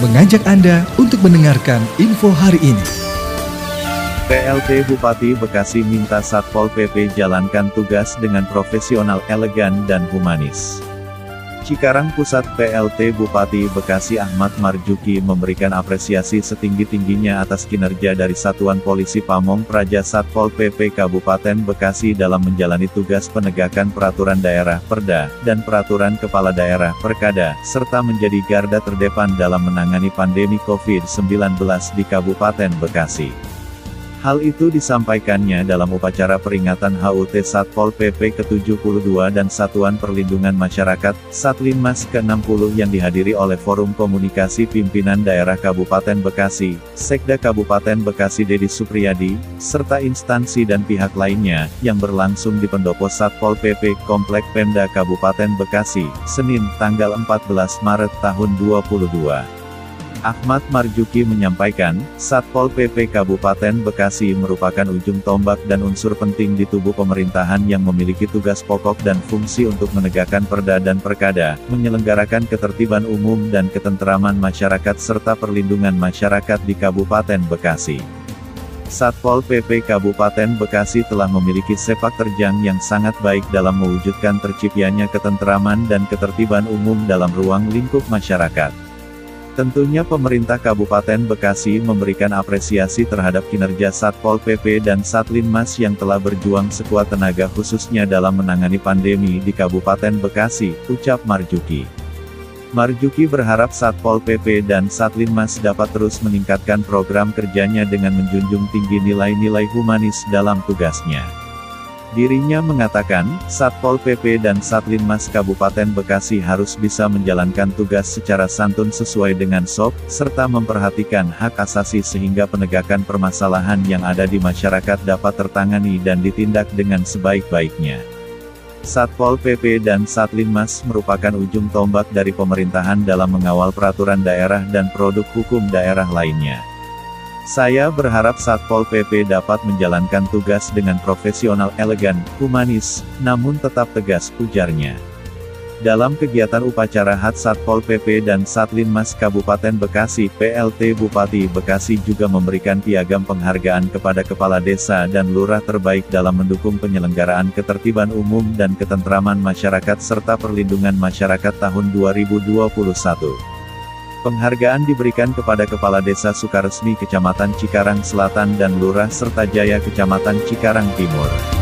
mengajak Anda untuk mendengarkan info hari ini. PLT Bupati Bekasi minta Satpol PP jalankan tugas dengan profesional, elegan, dan humanis. Cikarang Pusat PLT Bupati Bekasi Ahmad Marjuki memberikan apresiasi setinggi-tingginya atas kinerja dari Satuan Polisi Pamong Praja Satpol PP Kabupaten Bekasi dalam menjalani tugas penegakan peraturan daerah Perda, dan peraturan kepala daerah Perkada, serta menjadi garda terdepan dalam menangani pandemi COVID-19 di Kabupaten Bekasi. Hal itu disampaikannya dalam upacara peringatan HUT Satpol PP ke-72 dan Satuan Perlindungan Masyarakat, Satlinmas ke-60 yang dihadiri oleh Forum Komunikasi Pimpinan Daerah Kabupaten Bekasi, Sekda Kabupaten Bekasi Dedi Supriyadi, serta instansi dan pihak lainnya, yang berlangsung di pendopo Satpol PP Komplek Pemda Kabupaten Bekasi, Senin, tanggal 14 Maret tahun 2022. Ahmad Marjuki menyampaikan, Satpol PP Kabupaten Bekasi merupakan ujung tombak dan unsur penting di tubuh pemerintahan yang memiliki tugas pokok dan fungsi untuk menegakkan perda dan perkada, menyelenggarakan ketertiban umum dan ketenteraman masyarakat serta perlindungan masyarakat di Kabupaten Bekasi. Satpol PP Kabupaten Bekasi telah memiliki sepak terjang yang sangat baik dalam mewujudkan terciptanya ketenteraman dan ketertiban umum dalam ruang lingkup masyarakat. Tentunya pemerintah Kabupaten Bekasi memberikan apresiasi terhadap kinerja Satpol PP dan Satlinmas yang telah berjuang sekuat tenaga khususnya dalam menangani pandemi di Kabupaten Bekasi, ucap Marjuki. Marjuki berharap Satpol PP dan Satlinmas dapat terus meningkatkan program kerjanya dengan menjunjung tinggi nilai-nilai humanis dalam tugasnya. Dirinya mengatakan, Satpol PP dan Satlinmas Kabupaten Bekasi harus bisa menjalankan tugas secara santun sesuai dengan SOP, serta memperhatikan hak asasi sehingga penegakan permasalahan yang ada di masyarakat dapat tertangani dan ditindak dengan sebaik-baiknya. Satpol PP dan Satlinmas merupakan ujung tombak dari pemerintahan dalam mengawal peraturan daerah dan produk hukum daerah lainnya. Saya berharap Satpol PP dapat menjalankan tugas dengan profesional elegan, humanis, namun tetap tegas, ujarnya. Dalam kegiatan upacara HAT Satpol PP dan Satlinmas Kabupaten Bekasi, PLT Bupati Bekasi juga memberikan piagam penghargaan kepada kepala desa dan lurah terbaik dalam mendukung penyelenggaraan ketertiban umum dan ketentraman masyarakat serta perlindungan masyarakat tahun 2021. Penghargaan diberikan kepada Kepala Desa Sukaresmi Kecamatan Cikarang Selatan dan Lurah serta Jaya Kecamatan Cikarang Timur.